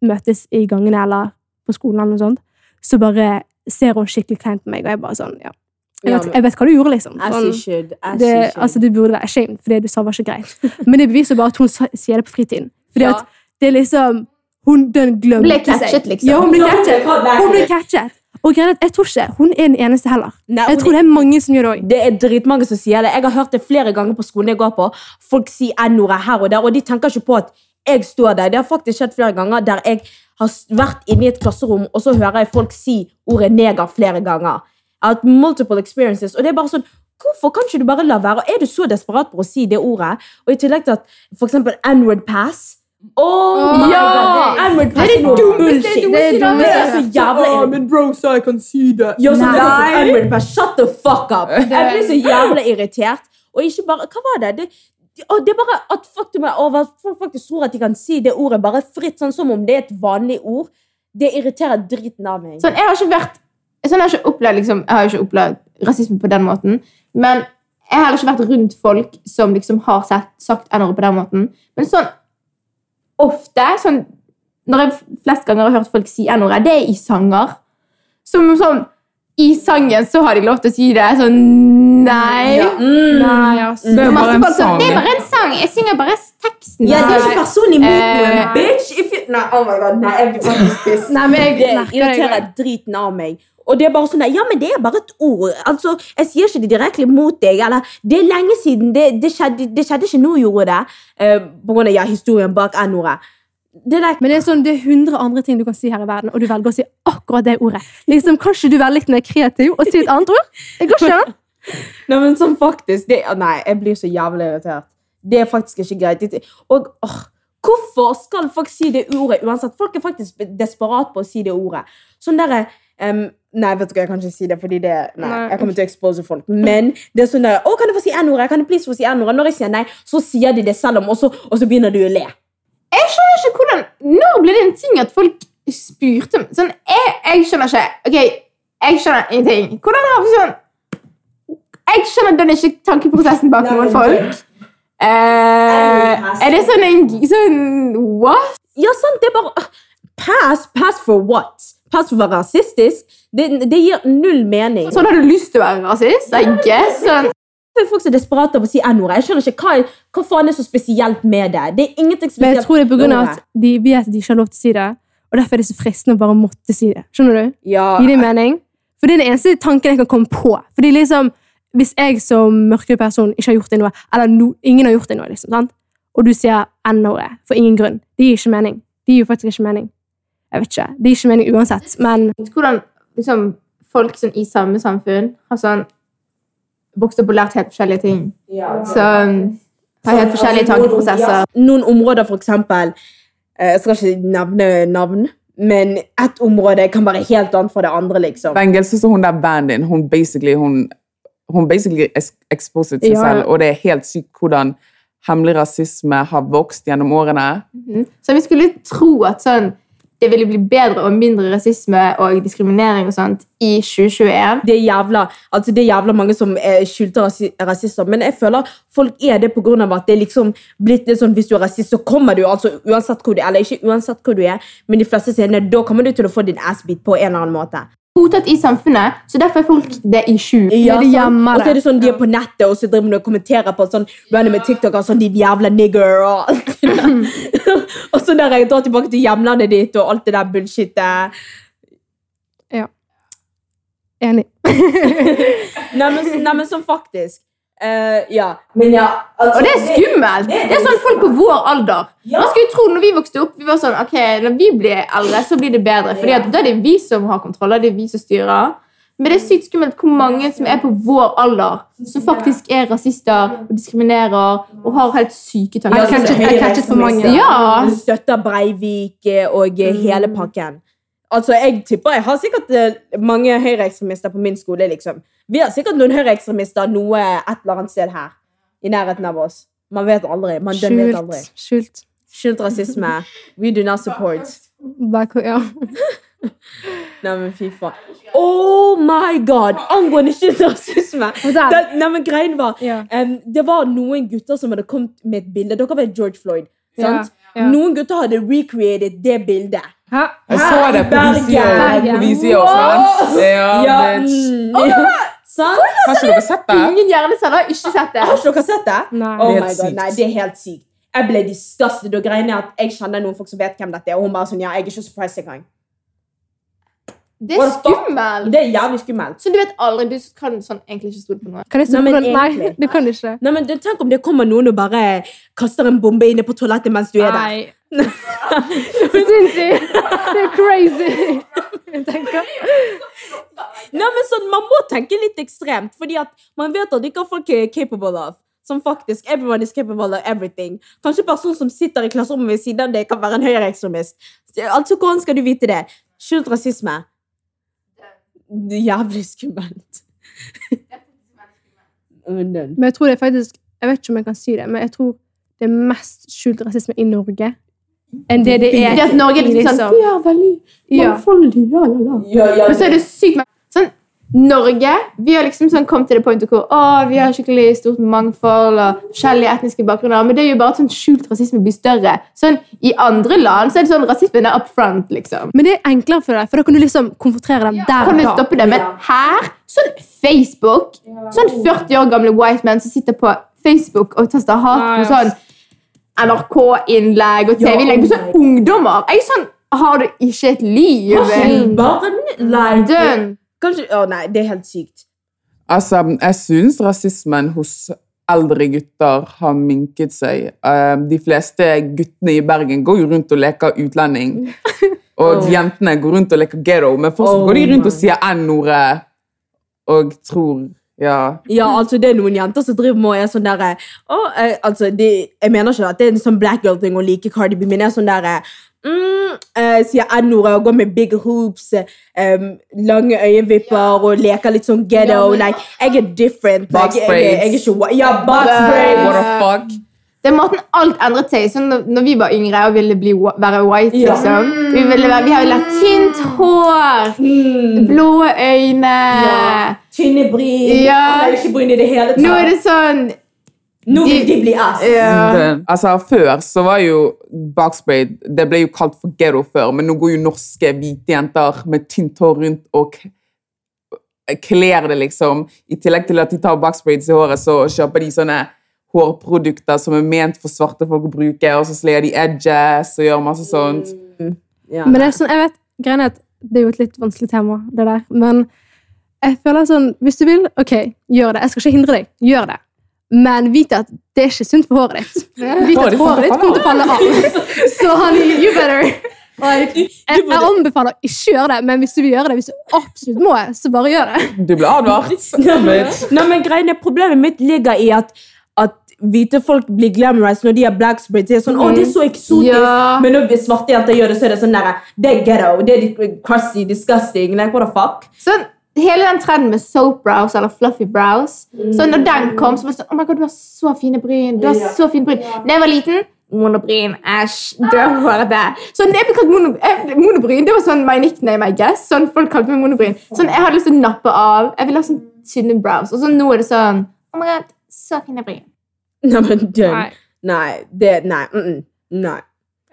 møtes i gangene eller på skolen, eller noe sånt, så bare ser hun skikkelig kleint på meg, og jeg bare sånn Ja. Jeg vet, jeg vet hva du gjorde, liksom. Sånn, det, altså, du burde være ashamed, for det du sa, var ikke greit. Men det beviser bare at hun sier det på fritiden. Fordi Ja. at det er liksom Hun den glemte Ble catchet, liksom. Ja, hun ble catchet. Hun ble catchet. Og greien er jeg tror ikke hun er den eneste heller. Nei, Jeg tror det er mange som gjør det også. Det er dritmange som sier det. Jeg har hørt det flere ganger på skolen jeg går på. Folk sier n-ordet her og der, og de tenker ikke på at jeg står der. Det har faktisk skjedd flere ganger der jeg har vært inne i et klasserom, og så hører jeg folk si ordet neger flere ganger. At multiple experiences, og det er bare sånn Hvorfor kan ikke du bare la være? Og Er du så desperat på å si det ordet? Og i tillegg til at eksempel n-word pass Oh my Ja! god! Pass Det er det dummeste- bullshit. det er det Det er så jævla irriterende. men bro sa jeg kan si det. Ja, så Nei. det shut the fuck up. Jeg blir så jævla irritert. Og ikke bare, hva var det? Det, å, det er bare at faktum er over, folk faktisk tror at de kan si det ordet bare fritt, sånn som om det er et vanlig ord. Det irriterer driten av meg. Sånn, jeg har ikke vært sånn, jeg har ikke opplevd liksom, Jeg har ikke opplevd rasisme på den måten. Men jeg har heller ikke vært rundt folk som liksom har sett, sagt n-ordet på den måten. Men sånn ofte sånn, Når jeg flest ganger har hørt folk si n-ordet, det er i sanger. Som sånn I sangen så har de lov til å si det. Sånn Nei. Ja, mm. Nei, ass. Det er bare en sang. Det er bare en sang. Jeg synger bare teksten. Jeg er ikke personlig mot noen, uh, bitch! If you, nei, oh my god, nei, jeg blir faktisk pissed. Nei, men jeg Det irriterer driten av meg. Og det er bare sånn ja, men det er bare et ord. Altså, Jeg sier ikke det direkte mot deg. eller Det er lenge siden. Det, det, skjedde, det skjedde ikke nå, gjorde det. Uh, på grunn av ja, historien bak n-ordet. Det der, Men det er sånn, det er 100 andre ting du kan si her i verden, og du velger å si akkurat det ordet. Liksom, Kan ikke du være litt mer kreativ og si et annet ord? Det går ikke an. nei, men sånn faktisk det, Nei, jeg blir så jævlig irritert. Det er faktisk ikke greit. Og åh, Hvorfor skal folk si det ordet uansett? Folk er faktisk desperat på å si det ordet. Sånn derre um, Nei, vet du hva, jeg kan ikke si det, fordi det Nei, Nei. jeg kommer til å expose folk. Men det er sånn der Å, kan jeg få si n-ordet? Kan jeg please få si n-ordet? Når jeg sier nei, så sier de det selv om, og så, og så begynner du å le. Jeg skjønner ikke hvordan Når ble det en ting at folk spurte sånn, jeg, jeg skjønner ikke Ok, jeg skjønner ingenting. Hvordan har vi sånn Jeg skjønner den ikke tankeprosessen bak noen folk. Eh, er det sånn en sånn What? Ja, sant, det er bare ah, Pass, pass for what? Pass for å være rasistisk? Det, det gir null mening. Sånn har du lyst til å være rasist? I guess. Sånn. Hvorfor er folk så desperate av å si n-ordet? Jeg skjønner ikke, hva, hva faen er så spesielt med det? Det er ingenting spesielt. Men jeg tror det er på grunn av at de vet at de ikke har lov til å si det, og derfor er det så fristende å bare måtte si det. Skjønner du? Ja, Gir det mening? For det er den eneste tanken jeg kan komme på. Fordi liksom, Hvis jeg som mørkere person ikke har gjort det noe, eller no, ingen har gjort det noe, liksom, sant? og du sier n-ordet for ingen grunn, det gir ikke mening. Det gir jo faktisk ikke mening. Jeg vet ikke. Det gir ikke mening uansett, men Hvordan liksom, folk sånn, i samme samfunn har sånn vokst opp og lært helt forskjellige ting. Så har helt forskjellige Altså, tankeprosesser. ja, Noen områder, for eksempel eh, Jeg skal ikke nevne navn, men ett område kan være helt annet fra det andre, liksom. Bengel, så hun der bandyen, hun basically, hun, hun basically exposet seg Ja. selv, og det er helt sykt hvordan hemmelig rasisme har vokst gjennom årene. Mhm. Så vi skulle tro at sånn, det ville bli bedre og mindre rasisme og diskriminering og sånt i 2021. det er jævla, altså det er jævla mange som er skjulte rasi rasister, men jeg føler folk er det av at det er liksom blitt litt sånn, hvis du er rasist, så kommer du altså uansett hvor du er, eller ikke uansett hvor du er, men de fleste stedene, da kommer du til å få din ass beat på en eller annen måte. Godtatt i samfunnet, så derfor er folk det i sju. Ja, de sånn. og så er det sånn, de er på nettet og så driver de og kommenterer på sånn random TikToker, sånn de jævla nigger og alt det der. og så der jeg drar tilbake til hjemlandet ditt og alt det der bullshitet. Enig. neimen, nei, sånn faktisk. Eh, ja. Men ja, altså, Og det er skummelt! Det er sånn folk på vår alder. Man skulle tro når vi vokste opp, vi var sånn, ok, når vi blir eldre, så blir det bedre. Fordi at da er det vi som har kontroll, det er det vi som styrer. Men det er sykt skummelt hvor mange som er på vår alder, som faktisk er rasister og diskriminerer og har helt syke tanker. jeg catchet for mange. Ja! Støtter Breivik og eh, hele pakken. Altså, Jeg tipper jeg har sikkert eh, mange høyreekstremister på min skole. liksom. Vi har sikkert noen høyreekstremister noe et eller annet sted her. I nærheten av oss. Man vet aldri. Man vet aldri. Skjult. Skjult. Skjult rasisme. We do not support. Back, ja. Nei, men fy faen. Oh my god! Angående skjult rasisme. Nei, men greien var Ja. um, Det var noen gutter som hadde kommet med et bilde. Dere vet George Floyd. sant? Ja. Noen gutter hadde recreated det bildet. Hæ? Jeg så det på visida. Ja, Ja, bitch. mm, sant? Har ikke dere sett det? Ingen hjerneceller har ikke sett det. Har ikke dere sett det? Nei. Oh Det er my helt god, nei, det er helt sykt. Jeg ble disgusted, og greiene at jeg kjenner noen folk som vet hvem dette er, og hun bare sånn, ja, jeg er ikke surprised engang. Det er skummelt. Det er jævlig skummelt. Så du vet aldri, du kan sånn egentlig ikke stole på noe. Kan jeg stole på noe? den? Nei, du kan ikke. Nei, men Tenk om det kommer noen og bare kaster en bombe inne på toalettet mens du er der. Nei. Sinnssykt! Det er crazy. Jeg tenker. Nei, men sånn, Man må tenke litt ekstremt, fordi at man vet at ikke folk er capable of. Som faktisk, Everyone is capable of everything. Kanskje personen som sitter i klasserommet ved siden av deg, kan være en høyreekstremist. Altså, Hvordan skal du vite det? Skjult rasisme. Det er Jævlig skummelt. Men Men jeg tror det er faktisk Jeg vet ikke om jeg kan si det, men jeg tror det er mest skjult rasisme i Norge enn det det er Fordi at Norge er litt liksom sånn Vi er veldig Ja. ja, ja, ja. Ja, ja, Men så er det sykt Norge vi har liksom sånn kommet til det punktet hvor å, vi har skikkelig stort mangfold og forskjellige etniske bakgrunner, men det er jo bare at sånn skjult rasisme blir større. Sånn, I andre land så er det sånn rasismen er up front. liksom. Men det er enklere for deg, for da kan du liksom konfrontere dem der Kan du stoppe det? Men her, sånn Facebook Sånn 40 år gamle white men som sitter på Facebook og tester hat på sånn NRK-innlegg og TV-innlegg på sånn ungdommer. Jeg er sånn Har du ikke et liv? Barn, like. Kanskje, å nei, det er helt sykt. Altså, jeg syns rasismen hos eldre gutter har minket seg. Eh, De fleste guttene i Bergen går jo rundt og leker utlending. Og Oh. jentene går rundt og leker ghetto, men fortsatt Oh går de rundt og sier N-ordet og tror Ja. Ja, altså det er noen jenter som driver med og er sånn derre å, eh, altså, de, Jeg mener ikke at det er en sånn black girl-ting å like Cardi B, men jeg er sånn derre mm, eh, Sier N-ordet og går med big hoops, eh, lange øyenvipper og leker litt sånn ghetto. like, jeg er different. Box jeg, jeg, jeg, jeg er braids. Ja, box braids. What the fuck? Det er måten alt endret seg. Sånn når, vi var yngre og ville bli, være white, Ja. liksom. Vi, ville være, vi hadde latint hår, Mm. blå øyne. Tynne bryn. Ja. Nei, ikke bryn i det hele tatt. Nå er det sånn Nå vil de bli ass. Yeah. Altså, før så var jo backspray Det ble jo kalt for ghetto før, men nå går jo norske hvite jenter med tynt hår rundt og kler det, liksom. I tillegg til at de tar backsprays i håret, så kjøper de sånne hårprodukter som er ment for svarte folk å bruke, og så sler de edges og gjør masse sånt. Ja. Men det er sånn, jeg vet, greien er at det er jo et litt vanskelig tema, det der. Men jeg føler sånn, hvis du vil, ok, gjør det. Jeg skal ikke hindre deg. Gjør det. Men vit at det er ikke sunt for håret ditt. Vit at håret ditt kommer til å falle av. Så honey, you better. Like, jeg, jeg anbefaler ikke gjøre det, men hvis du vil gjøre det, hvis du absolutt må, så bare gjør det. Du ble advart. Nei, men greien er, Problemet mitt ligger i at, at hvite folk blir glamorized når de har black spray. Det er sånn, å, det er så eksotisk. Ja. Men når svarte jenter gjør det, så er det sånn der, det er ghetto, det er crusty, disgusting. Like, what the fuck? Sånn, hele den trenden med soap brows eller fluffy brows Så når den kom, så var det sånn Oh my god, du har så fine bryn. Du har Ja. så fine bryn. Da jeg var liten Monobryn. Æsj. Dørhårete. Så jeg ble kalt mono, eh, monobryn, det var sånn my nickname, I guess. Sånn folk kalte meg monobryn. Sånn, Jeg hadde lyst til å nappe av. Jeg ville ha sånn tynne brows. Og så nå er det sånn Oh my god, så fine bryn. Nei, men dønn. Nei. Nei, det, nei, mm -mm, nei.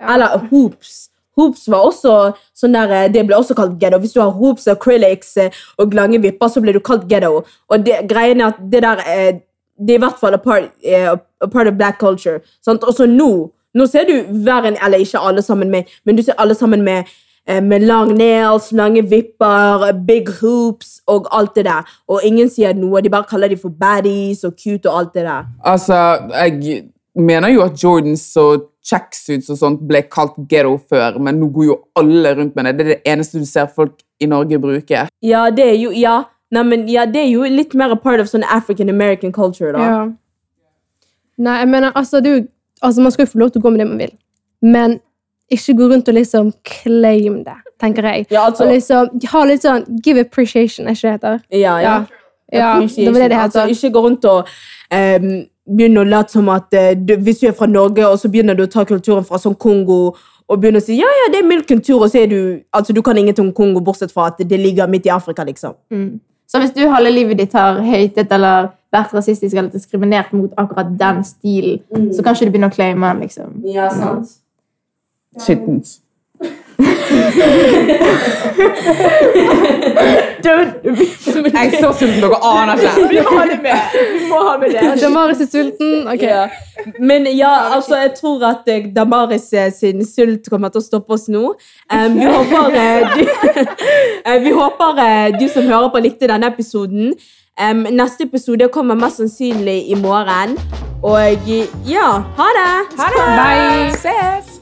Ja. Eller hoops. Hoops var også sånn der, eh, Det ble også kalt ghetto. Hvis du har hoops, acrylics eh, og lange vipper, så blir du kalt ghetto. Og det, greien er at det der eh, Det er i hvert fall a part, a part of black culture. Sant? Og så nå nå ser du hver enn eller ikke alle sammen med, men du ser alle sammen med, med lang nails, lange vipper, big hoops og alt det der. Og ingen sier noe. De bare kaller dem for baddies og cute og alt det der. Altså, jeg mener jo at Jordans og checksuits og sånt ble kalt ghetto før, men nå går jo alle rundt med det. Det er det eneste du ser folk i Norge bruke. Ja, det er jo, ja. Nei, men, ja, det er jo litt mer a part of sånn African American culture, da. Ja. Nei, jeg mener, altså, det er jo, altså, man skal jo få lov til å gå med det man vil, men ikke gå rundt og liksom claim det, tenker jeg. Ja, altså- og liksom, ha litt sånn give appreciation, er ikke det det heter? Ja, ja. Ja, det var det det Altså, heter. ikke gå rundt og ehm, begynne å late som at eh, du, hvis du er fra Norge, og så begynner du å ta kulturen fra sånn Kongo, og begynner å si ja, ja, det er min kultur, og så er du altså, du kan ingenting om Kongo, bortsett fra at det ligger midt i Afrika, liksom. Mm. Så hvis du halve livet ditt har høytet eller vært rasistisk eller diskriminert mot akkurat den stilen, så kan ikke du begynne å claime den, liksom. Ja, sant. Skittent. Jeg er så sulten, dere aner ikke. Vi må ha det med! Vi må ha med det. Damaris er sulten. ok. Ja. Men ja, altså, jeg tror at eh, Damaris eh, sin sult kommer til å stoppe oss nå. Um, vi håper, eh, du, vi håper du som hører på, likte denne episoden. Um, neste episode kommer mest sannsynlig i morgen. Og ja, ha det! Ha det! Bye! Ses!